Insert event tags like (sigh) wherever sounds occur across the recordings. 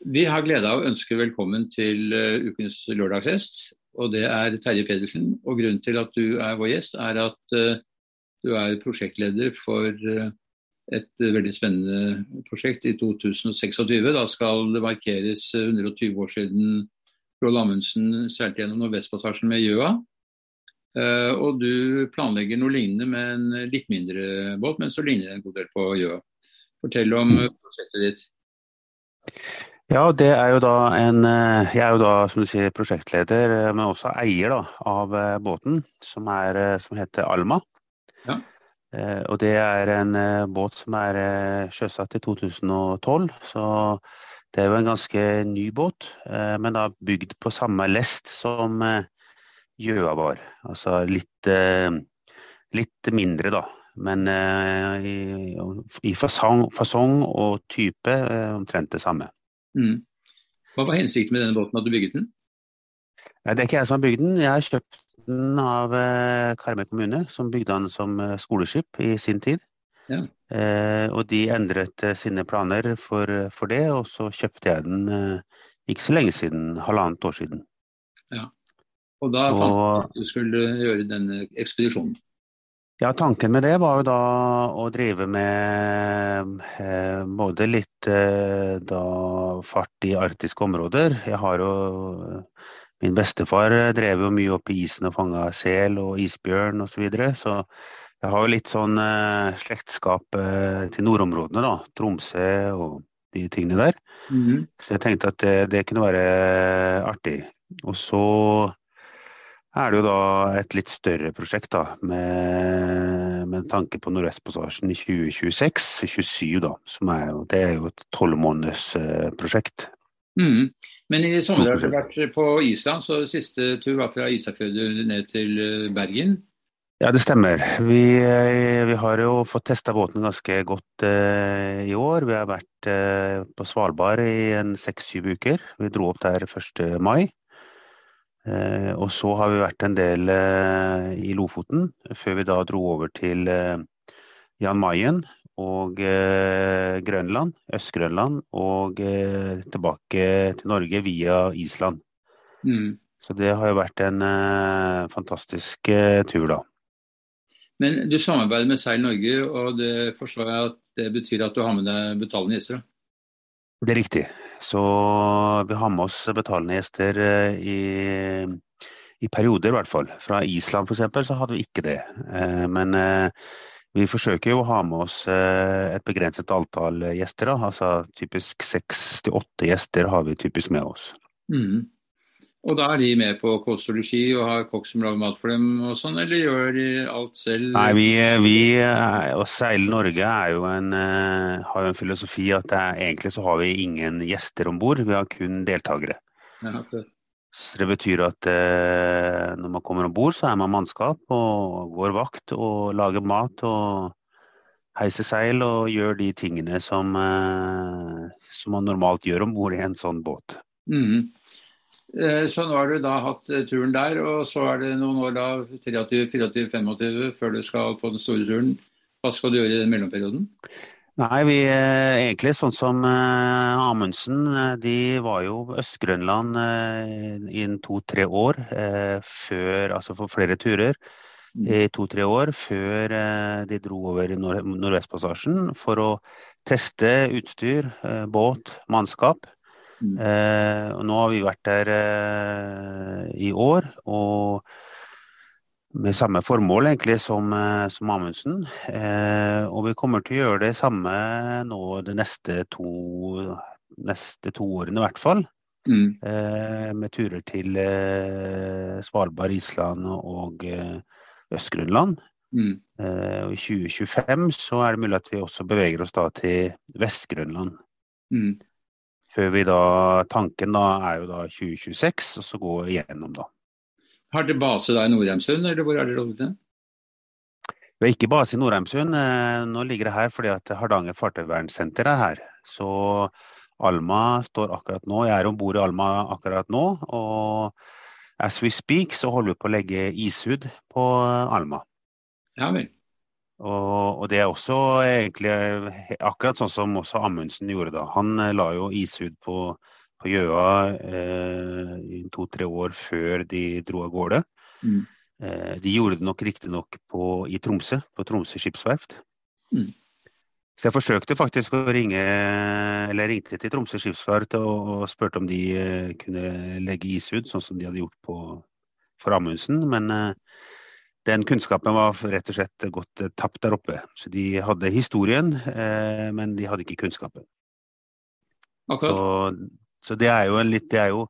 Vi har glede av å ønske velkommen til uh, ukens lørdagsgjest. Og det er Terje Pedersen. Og grunnen til at du er vår gjest, er at uh, du er prosjektleder for uh, et veldig spennende prosjekt i 2026. Da skal det markeres 120 år siden Roald Amundsen seilte gjennom Nordvestpassasjen med Gjøa. Og du planlegger noe lignende med en litt mindre båt, men så ligner det en god del på Gjøa. Fortell om prosjektet ditt. Ja, det er jo da en Jeg er jo da som du sier prosjektleder, men også eier da, av båten, som, er, som heter Alma. Ja. Og det er en båt som er sjøsatt i 2012. Så det er jo en ganske ny båt, men da bygd på samme lest som Gjøa var. Altså litt, litt mindre, da. Men i, i fasong, fasong og type omtrent det samme. Mm. Hva var hensikten med denne båten, at du bygget den? Nei, det er ikke jeg som har bygd den. Jeg har kjøpt den av eh, Karmøy kommune, som bygde den som eh, skoleskip i sin tid. Ja. Eh, og de endret eh, sine planer for, for, det, og så kjøpte jeg den eh, ikke så lenge siden, halvannet år siden. Ja. Og da fant du at du skulle gjøre denne ekspedisjonen? Ja, tanken med det var jo da å drive med eh, både litt eh, da, fart i arktiske områder. Jeg har jo Min bestefar drev jo mye opp i isen og fanga sel og isbjørn osv. Så, videre, så jeg har jo litt sånn eh, slektskap eh, til nordområdene, da. Tromsø og de tingene der. Mm -hmm. Så jeg tenkte at det, det kunne være artig. Og så er det jo da et litt større prosjekt da, med, med tanke på Nordvestpassasjen i 2026-2027. da, som er jo, Det er jo et tolv måneders eh. Mm. Men i sommer har du vært på Island, så siste tur var fra Isafjord ned til eh, Bergen? Ja, det stemmer. Vi, eh, vi har jo fått testa båten ganske godt eh, i år. Vi har vært eh, på Svalbard i en seks-syv uker. Vi dro opp der 1. mai. Eh, og så har vi vært en del eh, i Lofoten, før vi da dro over til eh, Jan Mayen og Grønland, Øst-Grønland, og tilbake til Norge via Island. Mm. Så det har jo vært en fantastisk tur, da. Men du samarbeider med Seil Norge, og det forstår jeg at det betyr at du har med deg betalende gjester? Det er riktig. Så vi har med oss betalende gjester eh, i, i perioder, i hvert fall. Fra Island f.eks. så hadde vi ikke det. Eh, men eh, vi forsøker jo å ha med oss et begrenset antall gjester. Altså typisk seks til åtte gjester har vi typisk med oss. Mm. Og da er de med på kostologi og har kokk som lager mat for dem og sånn, eller gjør de alt selv? Nei, vi, vi å seile Norge er jo en, uh, har jo en filosofi at er, egentlig så har vi ingen gjester om bord, vi har kun deltakere. Ja, okay. Så Det betyr at eh, når man kommer om bord, så er man mannskap og går vakt og lager mat og heiser seil og gjør de tingene som, eh, som man normalt gjør om bord i en sånn båt. Mm. Eh, så nå har du da hatt eh, turen der, og så er det noen år da, 23, 24, 25 før du skal på den store turen. Hva skal du gjøre i den mellomperioden? Nei, vi eh, egentlig sånn som eh, Amundsen. De var jo Øst-Grønland eh, i to-tre år eh, før, altså for flere turer. Mm. I to-tre år før de dro over i Nord Nordvestpassasjen for å teste utstyr, båt, mannskap. Mm. Eh, og nå har vi vært der eh, i år, og med samme formål egentlig som, eh, som Amundsen. Eh, og vi kommer til å gjøre det samme nå de neste to, neste to årene i hvert fall. Mm. Eh, med turer til eh, Svalbard, Island og Øst-Grønland. Mm. og I 2025 så er det mulig at vi også beveger oss da til Vest-Grønland. Mm. Før vi da, Tanken da er jo da 2026, og så gå igjennom da. Har dere base da i Nordheimsund, eller hvor er dere holdt til? Vi har ikke base i Nordheimsund. Eh, nå ligger det her fordi at Hardanger fartøyvernsenter er her. Så Alma står akkurat nå. Jeg er om bord i Alma akkurat nå. Og as we speak så holder vi på å legge ishud på Alma. Ja vel. Og, og, det er også egentlig akkurat sånn som også Amundsen gjorde da. Han la jo ishud på, på Gjøa eh, i to-tre år før de dro av gårde. Mm. Eh, de gjorde det nok riktignok i Tromsø, på Tromsø skipsverft. Mm. Så jeg forsøkte faktisk å ringe, eller ringte til Tromsø skipsverft og, og spurte om de uh, kunne legge ishud, sånn som de hadde gjort på, for Amundsen. Men uh, den kunnskapen var rett og slett gått uh, tapt der oppe. Så de hadde historien, men de hadde ikke kunnskapen. Så, så, det er jo en litt Det er jo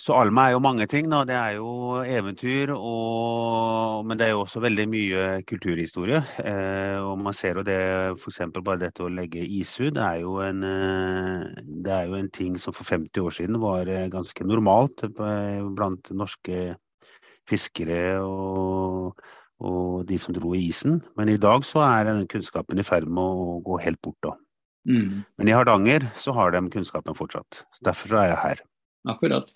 så Alma er jo mange ting. Da. Det er jo eventyr, og, men det er jo også veldig mye kulturhistorie. Eh, og man ser jo det f.eks. bare dette å legge ishud. Det er, jo en, eh, det er jo en ting som for 50 år siden var eh, ganske normalt blant norske fiskere og, og de som dro i isen. Men i dag så er den kunnskapen i ferd med å gå helt bort. da. Mm. Men i Hardanger så har de kunnskapen fortsatt. Så derfor så er jeg her. Akkurat.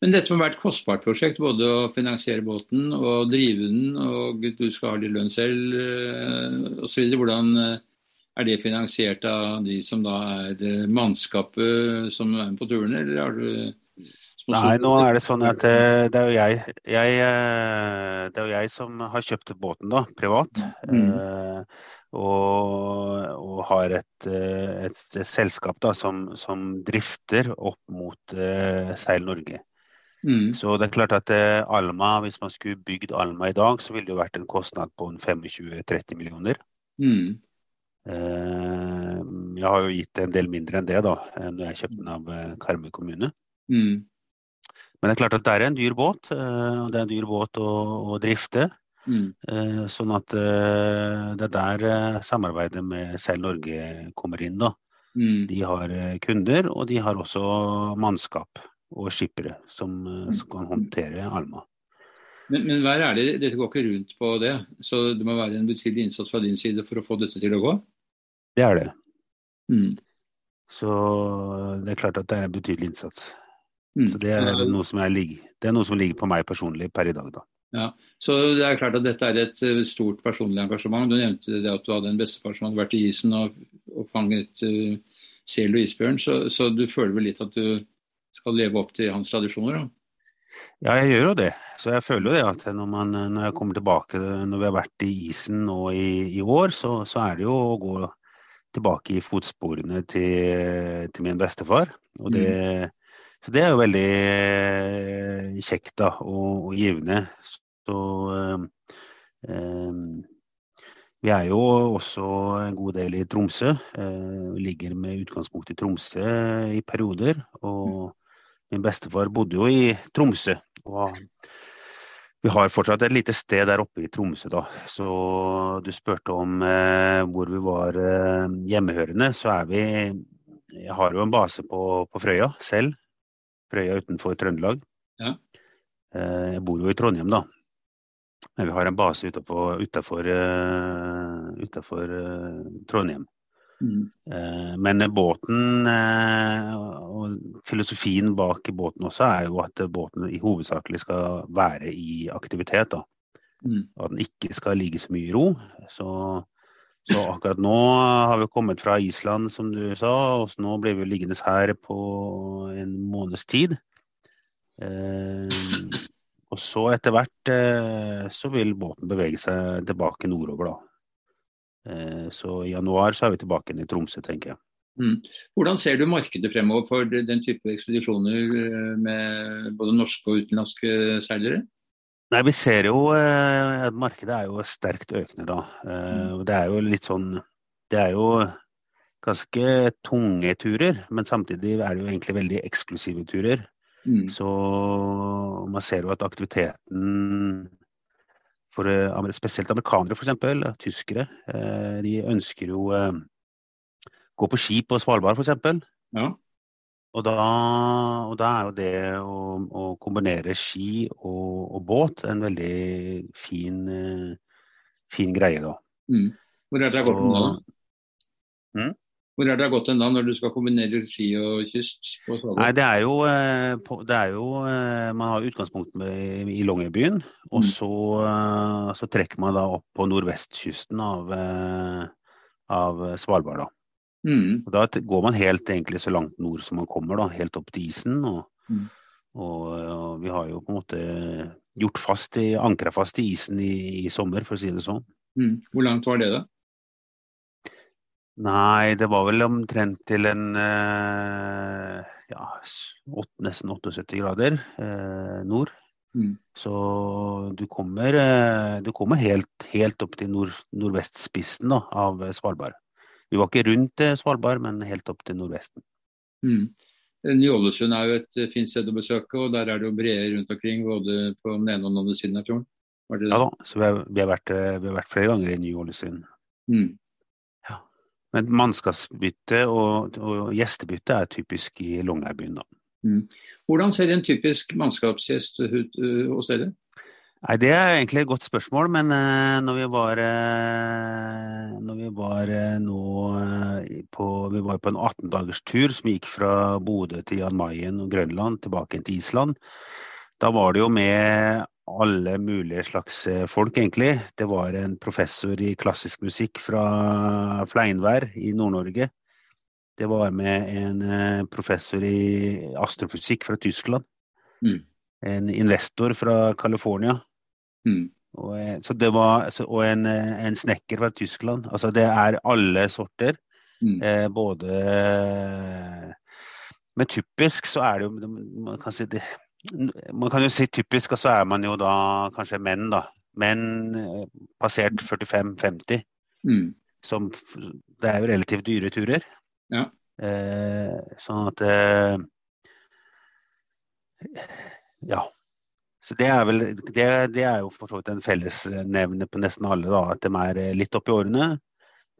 Men dette må være et kostbart prosjekt, både å finansiere båten og drive den, og du skal ha litt lønn selv eh, osv. Hvordan eh, er det finansiert av de som da er eh, mannskapet som er med på turene, eller har du Nei, nå er det sånn at det er jo jeg, jeg, Det er jo jeg som har kjøpt båten da, privat. Mm og, og har et, eh, et, selskap da, som, som, drifter opp mot uh, Seil Norge. Mm. Så det er klart at Alma, hvis man skulle bygd Alma i dag, så ville det jo vært en kostnad på 25-30 millioner. Mm. Jeg har jo gitt en del mindre enn det da, når jeg kjøpte den av Karmøy kommune. Mm. Men det er klart at det er en dyr båt, og det er en dyr båt å, å drifte. Mm. Eh, sånn at eh, det er der eh, samarbeidet med Seil Norge kommer inn. da. Mm. De har kunder, og de har også mannskap og skippere som, som kan håndtere Alma. Men, men vær ærlig, dette går ikke rundt på det. Så det må være en betydelig innsats fra din side for å få dette til å gå? Det er det. Mm. Så det er klart at det er en betydelig innsats. Mm. Så det er, noe som er, det er noe som ligger på meg personlig per i dag, da. Ja, så det er klart at Dette er et eh, stort personlig engasjement. Du nevnte det at du hadde en bestefar som hadde vært i isen og, og fanget uh, sel og isbjørn. Så, så, du føler vel litt at du skal leve opp til hans tradisjoner? Da? Ja, jeg gjør jo det. Så jeg føler jo det at når, man, når jeg kommer tilbake, når vi har vært i isen nå i, i år, så, så, er det jo å gå tilbake i fotsporene til, til min bestefar. Og det, mm. Så det er jo veldig eh, kjekt da, og, og givende. Så eh, vi er jo også en god del i Tromsø. Eh, ligger med utgangspunkt i Tromsø i perioder. Og min bestefar bodde jo i Tromsø. og vi har fortsatt et lite sted der oppe i Tromsø, da. Så du spurte om eh, hvor vi var eh, hjemmehørende. Så er vi Jeg har jo en base på, på Frøya selv. Frøya utenfor Trøndelag. Ja. Eh, jeg bor jo i Trondheim, da. Men vi har en base utenfor, utenfor, utenfor uh, Trondheim. Mm. Men båten og filosofien bak båten også er jo at båten i hovedsakelig skal være i aktivitet. da. Mm. Og at den ikke skal ligge så mye i ro. Så, så, akkurat nå har vi kommet fra Island, som du sa, og så nå blir vi liggende her på en måneds tid. Eh, og så etter hvert eh, så vil båten bevege seg tilbake nordover, da. Eh, så i januar så er vi tilbake i Tromsø, tenker jeg. Mm. Hvordan ser du markedet fremover for den type ekspedisjoner eh, med både norske og utenlandske seilere? Nei, Vi ser jo at markedet er jo sterkt økende da. Mm. Det er jo litt sånn Det er jo ganske tunge turer, men samtidig er det jo egentlig veldig eksklusive turer. Mm. Så man ser jo at aktiviteten for eh, spesielt amerikanere, f.eks., tyskere, eh, de ønsker jo eh, gå på ski på Svalbard, f.eks. Ja. Og da, og da, er jo det å, å kombinere ski og, og, båt en veldig fin, fin greie, da. Mm. Hvor er det godt gått da? Mm? Hvor er det gått hen da når du skal kombinere ski og kyst? Nei, det er jo, eh, det er jo Man har utgangspunkt i Longyearbyen. Og mm. så, så, trekker man da opp på nordvestkysten av, av Svalbard. Da. Mm. Og da går man helt egentlig så langt nord som man kommer, da, helt opp til isen. Og, mm. og, og vi har jo på en måte gjort fast ankra fast i isen i, i, sommer, for å si det sånn. Mm. Hvor langt var det, da? Nei, det var vel omtrent til en eh, ja, 8, nesten 78 grader eh, nord. Mm. Så du kommer, eh, du kommer helt, helt, opp til nord, nordvestspissen da, av Svalbard. Vi var ikke rundt eh, Svalbard, men helt opp til nordvesten. Mm. Ny-Ålesund er jo et eh, fint sted å besøke, og der er det jo breer rundt omkring både på den ene og den andre siden av fjorden. Ja da, så vi har, vi har, vært, vi har vært, flere ganger i Ny-Ålesund. Mm. Men mannskapsbytte og, og gjestebytte er typisk i Longyearbyen, da. Mm. Hvordan ser en typisk mannskapsgjest ut uh, hos dere? Nei, Det er egentlig et godt spørsmål, men uh, når vi var, uh, når vi var nå på, vi var på en 18-dagers tur som gikk fra Bodø til Jan Mayen og Grønland tilbake til Island, da var det jo med alle mulige slags eh, folk, egentlig. Det var en professor i klassisk musikk fra Fleinvær i Nord-Norge. Det var med en eh, professor i astrofysikk fra Tyskland. Mm. En investor fra California. Mm. Og, eh, var, og en, en, snekker fra Tyskland. Altså det er alle sorter. Mm. Eh, både Men typisk så er det jo Man kan si det man kan jo si typisk, og så er man jo da kanskje menn, da. Menn eh, passert 45-50. Mm. Som Det er jo relativt dyre turer. Ja. Eh, sånn at eh, Ja. Så det er vel det, det er jo for så vidt en fellesnevner på nesten alle, da. At de er eh, litt oppi årene.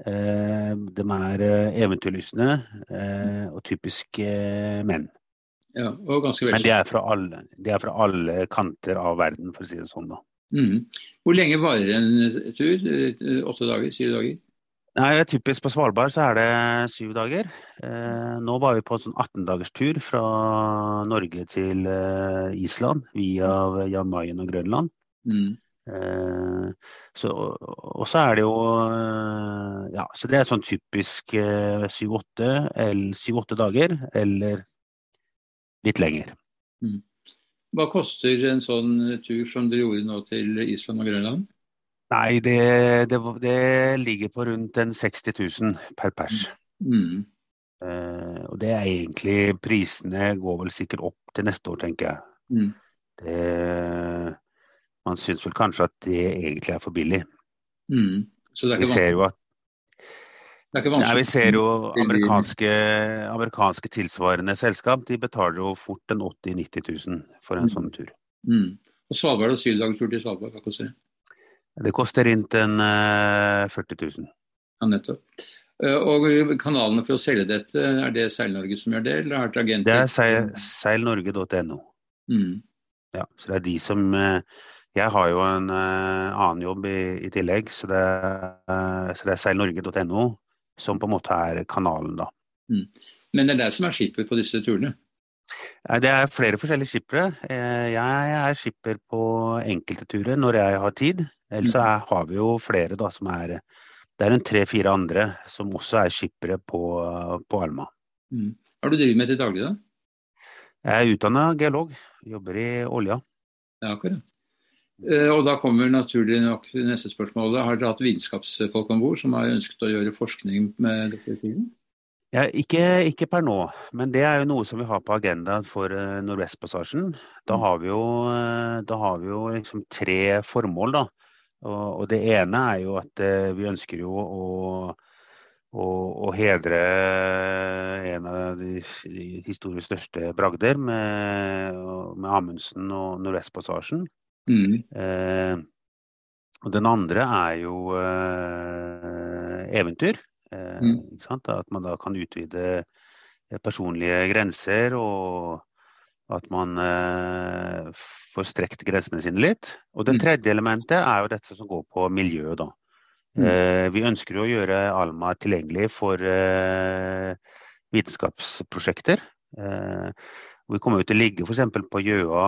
Eh, de er eh, eventyrlystne eh, og typisk menn. Ja, og ganske Men de er, fra alle, de er fra alle kanter av verden, for å si det sånn. da. Mm. Hvor lenge varer en tur? Åtte dager? Syv dager? Nei, Typisk på Svalbard så er det syv dager. Eh, nå var vi på en sånn 18-dagers tur fra Norge til eh, Island via Jan Mayen og Grønland. Mm. Eh, så, og så er det jo eh, Ja, så det er sånn typisk eh, syv-åtte dager, eller litt lenger. Mm. Hva koster en sånn tur som dere gjorde nå til Island og Grønland? Nei, det, det, det ligger på rundt en 60 000 per pers. Mm. Uh, og det er egentlig Prisene går vel sikkert opp til neste år, tenker jeg. Mm. Det, man syns vel kanskje at det egentlig er for billig. Mm. Vi ser jo at nei, vi ser jo amerikanske, amerikanske, tilsvarende selskap. De betaler jo fort en 80 000-90 000 for en mm. sånn tur. Mm. Og Svalbard og syvdagerstur til Svalbard, hva koster det? Det koster rundt en uh, 40 000. Ja, nettopp. Uh, og kanalene for å selge dette, er det Seil-Norge som gjør det, eller har dere agenter? Det er seil, seilnorge.no. Mm. Ja, så det er de som uh, jeg har jo en annen jobb i, i tillegg, så det, så det er seilnorge.no som på en måte er kanalen, da. Mm. Men det er deg som er skipper på disse turene? Det er flere forskjellige skippere. Eh, jeg er skipper på enkelte turer når jeg har tid. Ellers så har vi jo flere da som er Det er en tre-fire andre som også er skippere på, på Alma. Mm. Hva er det du driver med til daglig, da? Jeg er utdanna geolog. Jobber i olja. Ja, akkurat. Eh, og da kommer naturlig nok neste spørsmål. Har dere hatt vitenskapsfolk om bord som har ønsket å gjøre forskning med dette tiden? Ja, ikke, ikke, per nå, men det er jo noe som vi har på agendaen for uh, Nordvestpassasjen. Da mm. har vi jo, uh, har vi jo liksom tre formål. da. Og, og, det ene er jo at uh, vi ønsker jo å, å, å hedre en av de, de historisk største bragder med, med Amundsen og Nordvestpassasjen. Mm. Eh, og den andre er jo eh, eventyr. Eh, mm. At man da kan utvide eh, personlige grenser, og at man eh, får strekt grensene sine litt. Og det mm. tredje elementet er jo dette som går på miljøet. da. Mm. Vi ønsker jo å gjøre Alma tilgjengelig for vitenskapsprosjekter. Vi kommer jo til å ligge f.eks. på Gjøa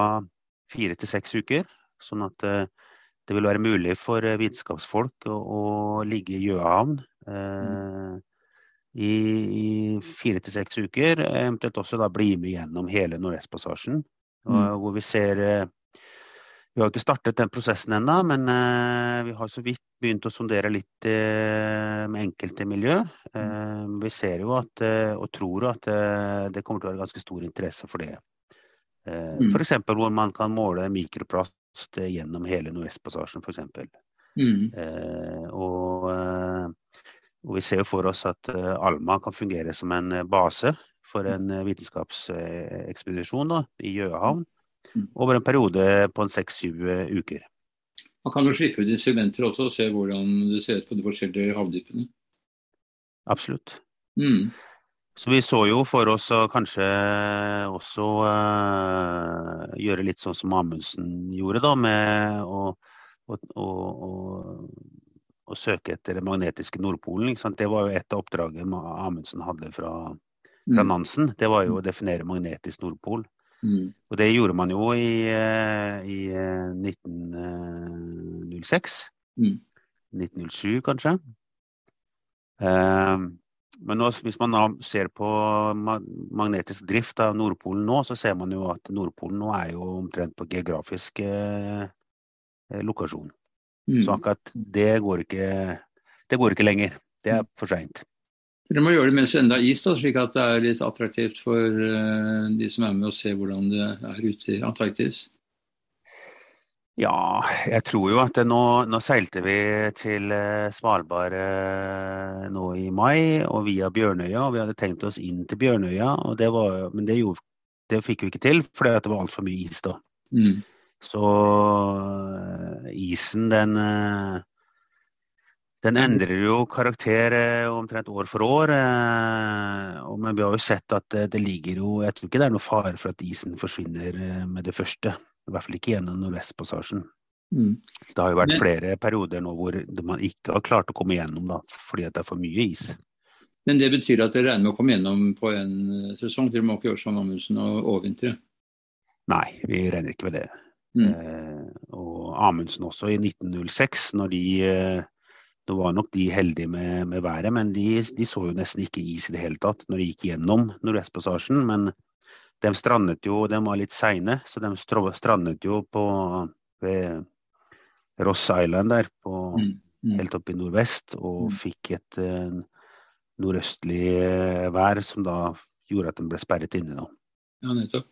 fire til seks uker. Sånn at det vil være mulig for vitenskapsfolk å, å ligge i Gjøahavn. I, i fire til seks uker. Eventuelt også da bli med gjennom hele Nordvestpassasjen. Mm. Hvor vi ser vi har ikke startet den prosessen ennå, men vi har så vidt begynt å sondere litt med enkelte miljø. Uh, vi ser jo at, og tror at det kommer til å være ganske stor interesse for det. Mm. F.eks. hvor man kan måle mikroplast gjennom hele Nordvestpassasjen, f.eks. Mm. Og, og, vi ser for oss at Alma kan fungere som en base for en vitenskapsekspedisjon i Gjøahavn. Mm. over en periode på en seks-syv uker. Man kan jo slippe ut instrumenter også og se hvordan det ser ut på de forskjellige havdypene. Absolutt. Mm. Så vi så jo for oss å kanskje også uh, gjøre litt sånn som Amundsen gjorde, da, med å, å, å, å søke etter den magnetiske Nordpolen. Det var jo et av oppdragene Amundsen hadde fra, fra mm. Nansen. Det var jo å definere magnetisk Nordpol. Mm. Og det gjorde man jo i, eh, i 1906. Eh, mm. 1907 kanskje. Uh, men nå, hvis man ser på magnetisk drift av Nordpolen nå, så ser man jo at Nordpolen nå er jo omtrent på geografisk eh, lokasjon. Mm. Så akkurat det går ikke, det går ikke lenger. Det er for seint. Dere må gjøre det mens det enda er is, da, slik at det er litt attraktivt for uh, de som er med og ser hvordan det er ute i Antarktis? Ja, jeg tror jo at nå, nå seilte vi til uh, Svalbard uh, nå i mai, og via Bjørnøya. og Vi hadde tenkt oss inn til Bjørnøya, det var, men det, gjorde, det, fikk vi ikke til fordi det var altfor mye is da. Mm. Så isen den den endrer jo karakter eh, omtrent år for år. Eh, men vi har jo sett at det ligger jo Jeg tror ikke det er noe fare for at isen forsvinner eh, med det første. I hvert fall ikke gjennom Nordvestpassasjen. Mm. Det har jo vært flere perioder nå hvor man ikke har klart å komme gjennom da, fordi det er for mye is. Men det betyr at dere regner med å komme gjennom på en sesong? Dere må ikke gjøre som Amundsen og overvintre? Nei, vi regner ikke med det. Mm. Eh, og Amundsen også i 1906, når de eh, nå var nok de heldige med, med været, men de, de, så jo nesten ikke is i det hele tatt når de gikk gjennom Nordvestpassasjen. Men de strandet jo, de var litt seine, så de strandet jo på ved Ross Island der, på, mm, mm. helt oppe i nordvest, og mm. fikk et uh, nordøstlig vær som da gjorde at de ble sperret inne. Da. Ja, nettopp.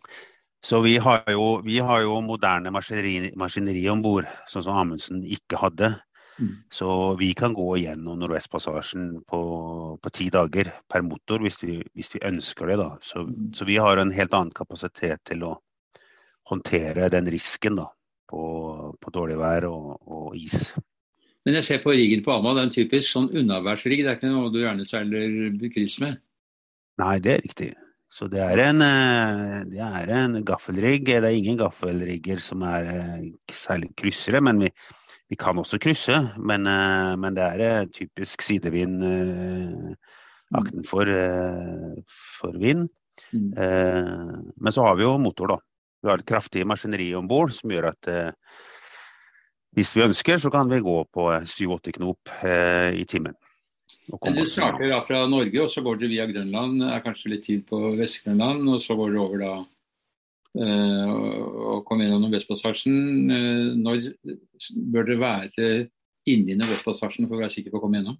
Så vi har jo, vi har jo moderne maskineri, maskineri om bord, sånn som Amundsen ikke hadde. Mm. Så vi kan gå gjennom Nordvestpassasjen på, på ti dager per motor hvis vi, hvis vi ønsker det. da. Så, mm. så, vi har en helt annen kapasitet til å håndtere den risken da, på, på dårlig vær og, og, is. Men jeg ser på riggen på Alma, det er en typisk sånn unnaværsrigg. Det er ikke noe du gjerne seiler kryss med? Nei, det er riktig. Så det er en, eh, det er en gaffelrigg. Det er ingen gaffelrigger som er eh, særlig kryssere, men vi, vi kan også krysse, men, eh, men det er typisk sidevind eh, akten for, for vind. Mm. Men så har vi jo motor, da. Vi har et kraftig maskineri om bord som gjør at hvis vi ønsker, så kan vi gå på 7-8 knop i timen. Du starter da fra Norge, og så går dere via Grønland. er kanskje litt tid på Vest-Grønland, og så går dere over da Eh, og kommer gjennom Nordvestpassasjen. Eh, når bør dere være inne i Nordvestpassasjen for å være sikker på å komme gjennom?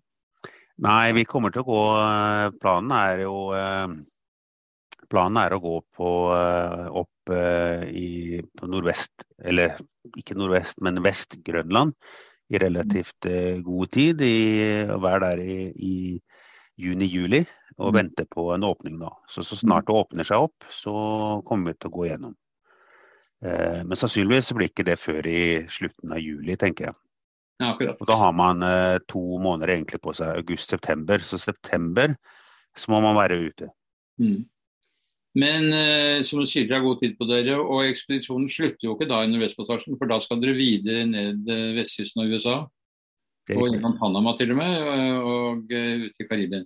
Nei, vi kommer til å gå eh, Planen er jo Planen er å gå på, opp i, på nordvest, eller ikke nordvest, men Vest-Grønland i relativt god tid. Å være der i, i juni-juli og mm. vente på en åpning nå. Så, så snart det åpner seg opp, så kommer vi til å gå gjennom. Eh, men sannsynligvis blir ikke det før i slutten av juli, tenker jeg. Ja, og da har man eh, to måneder egentlig på seg, august-september. Så september så må man være ute. Mm. Men eh, som du sier, dere har god tid på dere, og ekspedisjonen slutter jo ikke da i Nordvestpassasjen, for da skal dere videre ned eh, vestkysten av USA? Og innom Panama til og med, og ut i Karibia.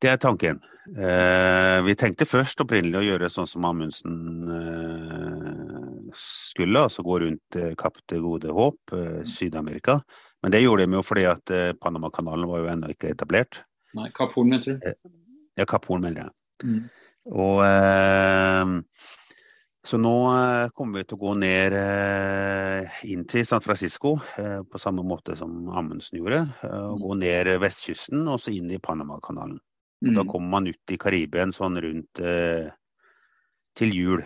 Det er tanken. Eh, vi tenkte først opprinnelig å gjøre sånn som Amundsen eh, skulle, altså gå rundt eh, Kapp til Gode Håp, eh, Syd-Amerika. Men det gjorde de jo fordi at eh, Panamakanalen var jo ennå ikke etablert. Nei, Kapp Horn, mener du? Eh, ja, Kapp Horn, mener jeg. Mm. Og eh, så nå eh, kommer vi til å gå ned eh, inn til San Francisco eh, på samme måte som Amundsen gjorde. og Gå ned vestkysten og så inn i Panamakanalen. Mm. Da kommer man ut i Karibien sånn rundt til jul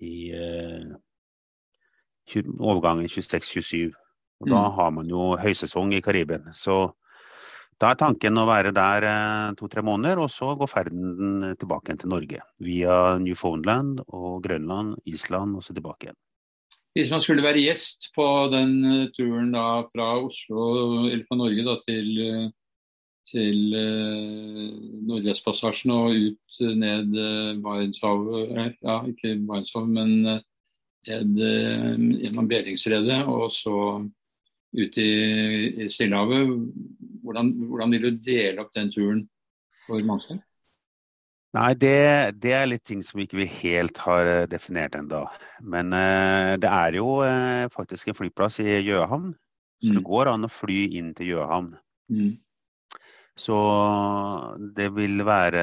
i overgangen 26-27. Og Da mm. har man jo høysesong i Karibien. Så da er tanken å være der eh, to-tre måneder, og så går ferden tilbake igjen til Norge. Via Newfoundland og Grønland, Island og så tilbake igjen. Hvis man skulle være gjest på den eh, turen da fra Oslo eller fra Norge da, til, eh, til Nordvestpassasjen og ut ned Barentshavet, ja ikke Barentshavet, men ned gjennom Beringsredet og så ut i, i Stillehavet. Hvordan, hvordan, vil du dele opp den turen for mannskap? Nei, det, det, er litt ting som ikke vi helt har eh, definert ennå. Men uh, det er jo uh, faktisk en flyplass i Gjøhavn. Så mm. det går an å fly inn til Gjøhavn. Mm. Så det vil være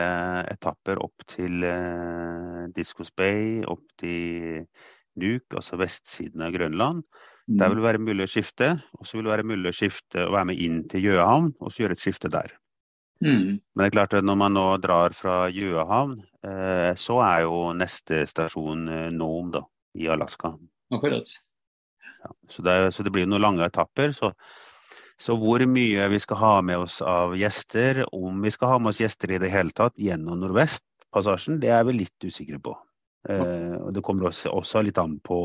etapper opp til uh, Discos Bay, opp til Nuuk, altså vestsiden av Grønland. Der vil det være mulig å skifte, og så vil det være mulig å skifte og være med inn til Gjøhavn og så gjøre et skifte der. Mm. Men det er klart at når man nå drar fra Gjøhavn, eh, så er jo neste stasjon eh, Nome da, i Alaska. Akkurat. Ja, så, det, så, det, blir noen lange etapper. Så, så, hvor mye vi skal ha med oss av gjester, om vi skal ha med oss gjester i det hele tatt gjennom Nordvestpassasjen, det er vi litt usikre på. Eh, og Det kommer også, også litt an på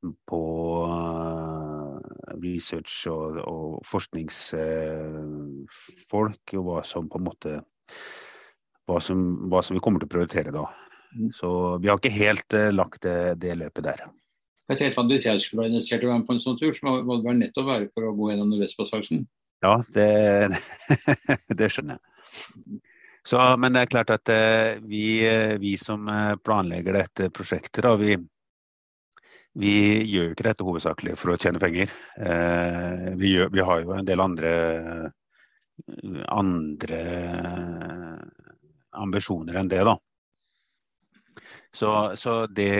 på uh, research og, og forskningsfolk, og hva som på en måte hva som, hva som, vi kommer til å prioritere da. Mm. Så vi har ikke helt uh, lagt det, det, løpet der. Jeg tenkte at Hvis jeg skulle være interessert i å være med på en sånn tur, så må, det være nettopp være for å gå gjennom Nordvestpassasjen? Ja, det, (laughs) det, skjønner jeg. Så, men det er klart at uh, vi, vi, som planlegger dette prosjektet, da, vi, vi gjør jo ikke dette hovedsakelig for å tjene penger. Eh, vi, gjør, vi, har jo en del andre, andre ambisjoner enn det, da. Så, så det,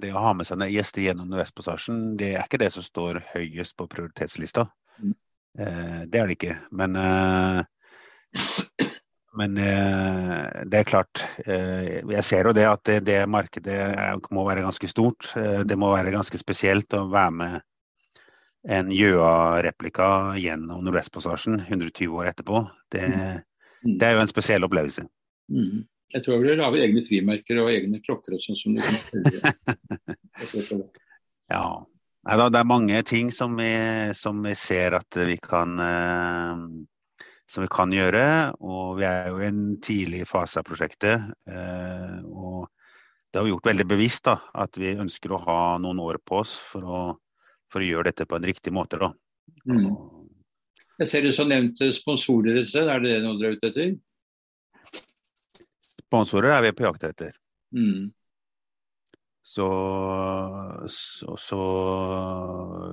det, å ha med seg gjester gjennom Nordvestpassasjen, det er ikke det som står høyest på prioritetslista. Mm. Eh, det er det ikke. Men eh, men eh, det er klart, eh, jeg ser jo det at det, det, markedet må være ganske stort. Eh, det må være ganske spesielt å være med en Gjøa-replika gjennom Nordvestpassasjen 120 år etterpå. Det, mm. det, er jo en spesiell opplevelse. Mm. Jeg tror vi lage egne frimerker og egne klokker og sånn som du kan (laughs) (laughs) ja. Nei, da, det er mange ting som vi, som vi ser at vi kan eh, som vi kan gjøre. Og vi er jo i en tidlig fase av prosjektet. Eh, og det har vi gjort veldig bevisst da, at vi ønsker å ha noen år på oss for å, for å gjøre dette på en riktig måte. Da. Mm. Jeg ser du så nevnte sponsorer et sted. Er det det noe dere er ute etter? Sponsorer er vi på jakt etter. Mm. Så, så, så,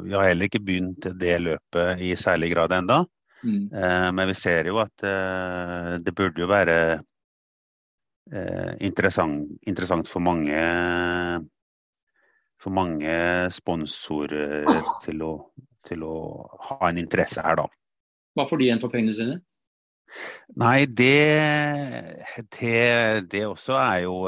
vi har heller ikke begynt det løpet i særlig grad enda. Mm. Eh, men vi ser jo at eh, det burde jo være eh, interessant, interessant, for mange for mange sponsorer til å, til å ha en interesse her, da. Hva får de igjen for pengene sine? Nei, det, det, det, også er jo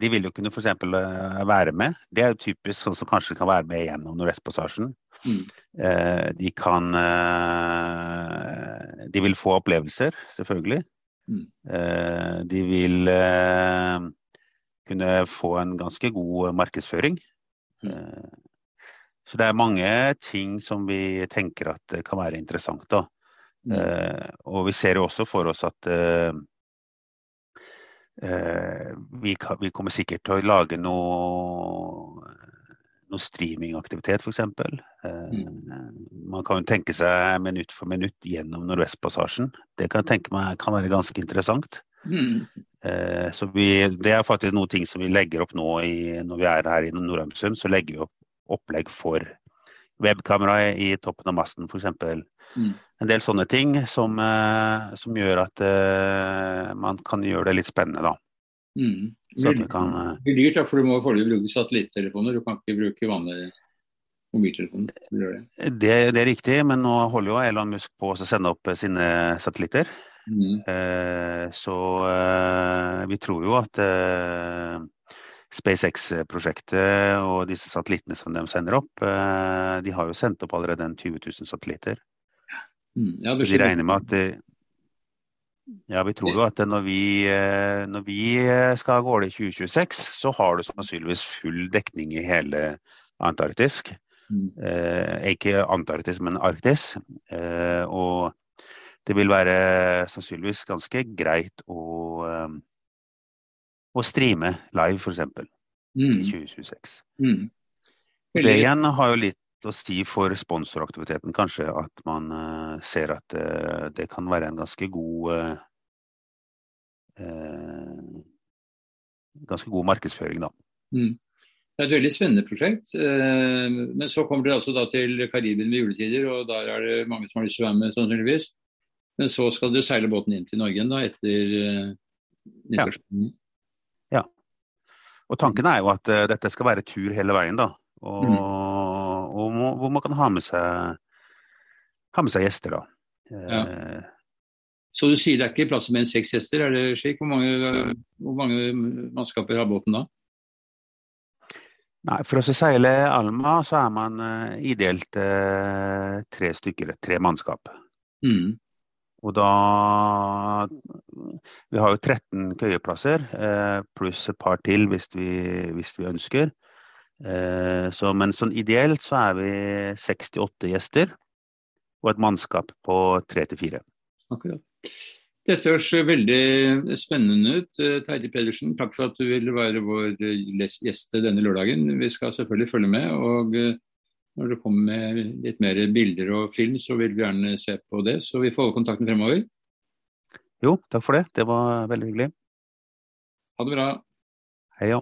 De vil jo kunne f.eks. være med. Det er jo typisk sånn som kanskje kan være med gjennom Nordvestpassasjen. Mm. Eh, de kan eh, De vil få opplevelser, selvfølgelig. Mm. Eh, de vil kunne få en ganske god markedsføring. Mm. Så det er mange ting som vi tenker at kan være interessant. da. Mm. og vi ser jo også for oss at vi, kan, vi, kommer sikkert til å lage noe noe streamingaktivitet f.eks. Eh, Mm. Man kan jo tenke seg minutt for minutt gjennom Nordvestpassasjen. Det kan jeg tenke meg kan være ganske interessant. Mm. Eh, Så vi, det er faktisk noe ting som vi legger opp nå i, når vi er her i Nordheimsund. Så legger vi opp opplegg for webkamera i, toppen av masten f.eks. Mm. En del sånne ting som, eh, som gjør at man kan gjøre det litt spennende, da. Mm. Så at vi kan eh, Det blir dyrt, da, for du må foreløpig bruke satellittelefoner. Du kan ikke bruke vanlige mobiltelefoner. Det. det, det er riktig, men nå holder jo Elon Musk på å sende opp eh, sine satellitter. Mm. Eh, Så eh, vi tror jo at eh, SpaceX-prosjektet og disse satellittene som de sender opp, eh, de har jo sendt opp allerede en 20 000 satellitter. Mm. Ja, Så de regner med at Ja, vi tror jo at når vi, eh, når vi eh, skal av gårde i 2026, så har du sannsynligvis full dekning i hele Antarktis. Mm. Eh, ikke Antarktis, men Arktis. Eh, og det vil være sannsynligvis ganske greit å, eh, å streame live, f.eks. i Mm. 2026. Mm. Det igjen har jo litt å si for sponsoraktiviteten, kanskje. At man uh, ser at uh, det kan være en ganske god eh, Ganske god markedsføring, da. Mm. Det er et veldig spennende prosjekt. Men så kommer dere altså da til Karibien ved juletider, og der er det mange som har lyst til å være med, sannsynligvis. Men så skal dere seile båten inn til Norge igjen da, etter nyttårsdagen? Ja. ja. Og tanken er jo at dette skal være tur hele veien, da. Og, og må, hvor man kan ha med seg, ha med seg gjester, da. Ja. Så du sier det er ikke plass til mer enn seks gjester, er det slik? Hvor mange, hvor mange mannskaper har båten da? Nei, For å seile Alma så er man uh, ideelt uh, tre stykker, tre mannskap. Mm. Og da Vi har jo 13 køyeplasser, uh, pluss et par til hvis vi, hvis vi ønsker. Eh, så, men sånn ideelt så er vi 68 gjester. Og et mannskap på tre til fire. Akkurat. Dette høres veldig spennende ut. Eh, Terje Pedersen, takk for at du ville være vår eh, gjest denne lørdagen. Vi skal selvfølgelig følge med. og Når det kommer med litt mer bilder og film, så vil vi gjerne se på det. Så vi får holde kontakten fremover. Jo, takk for det. Det var veldig hyggelig. Ha det bra. Hei, ja.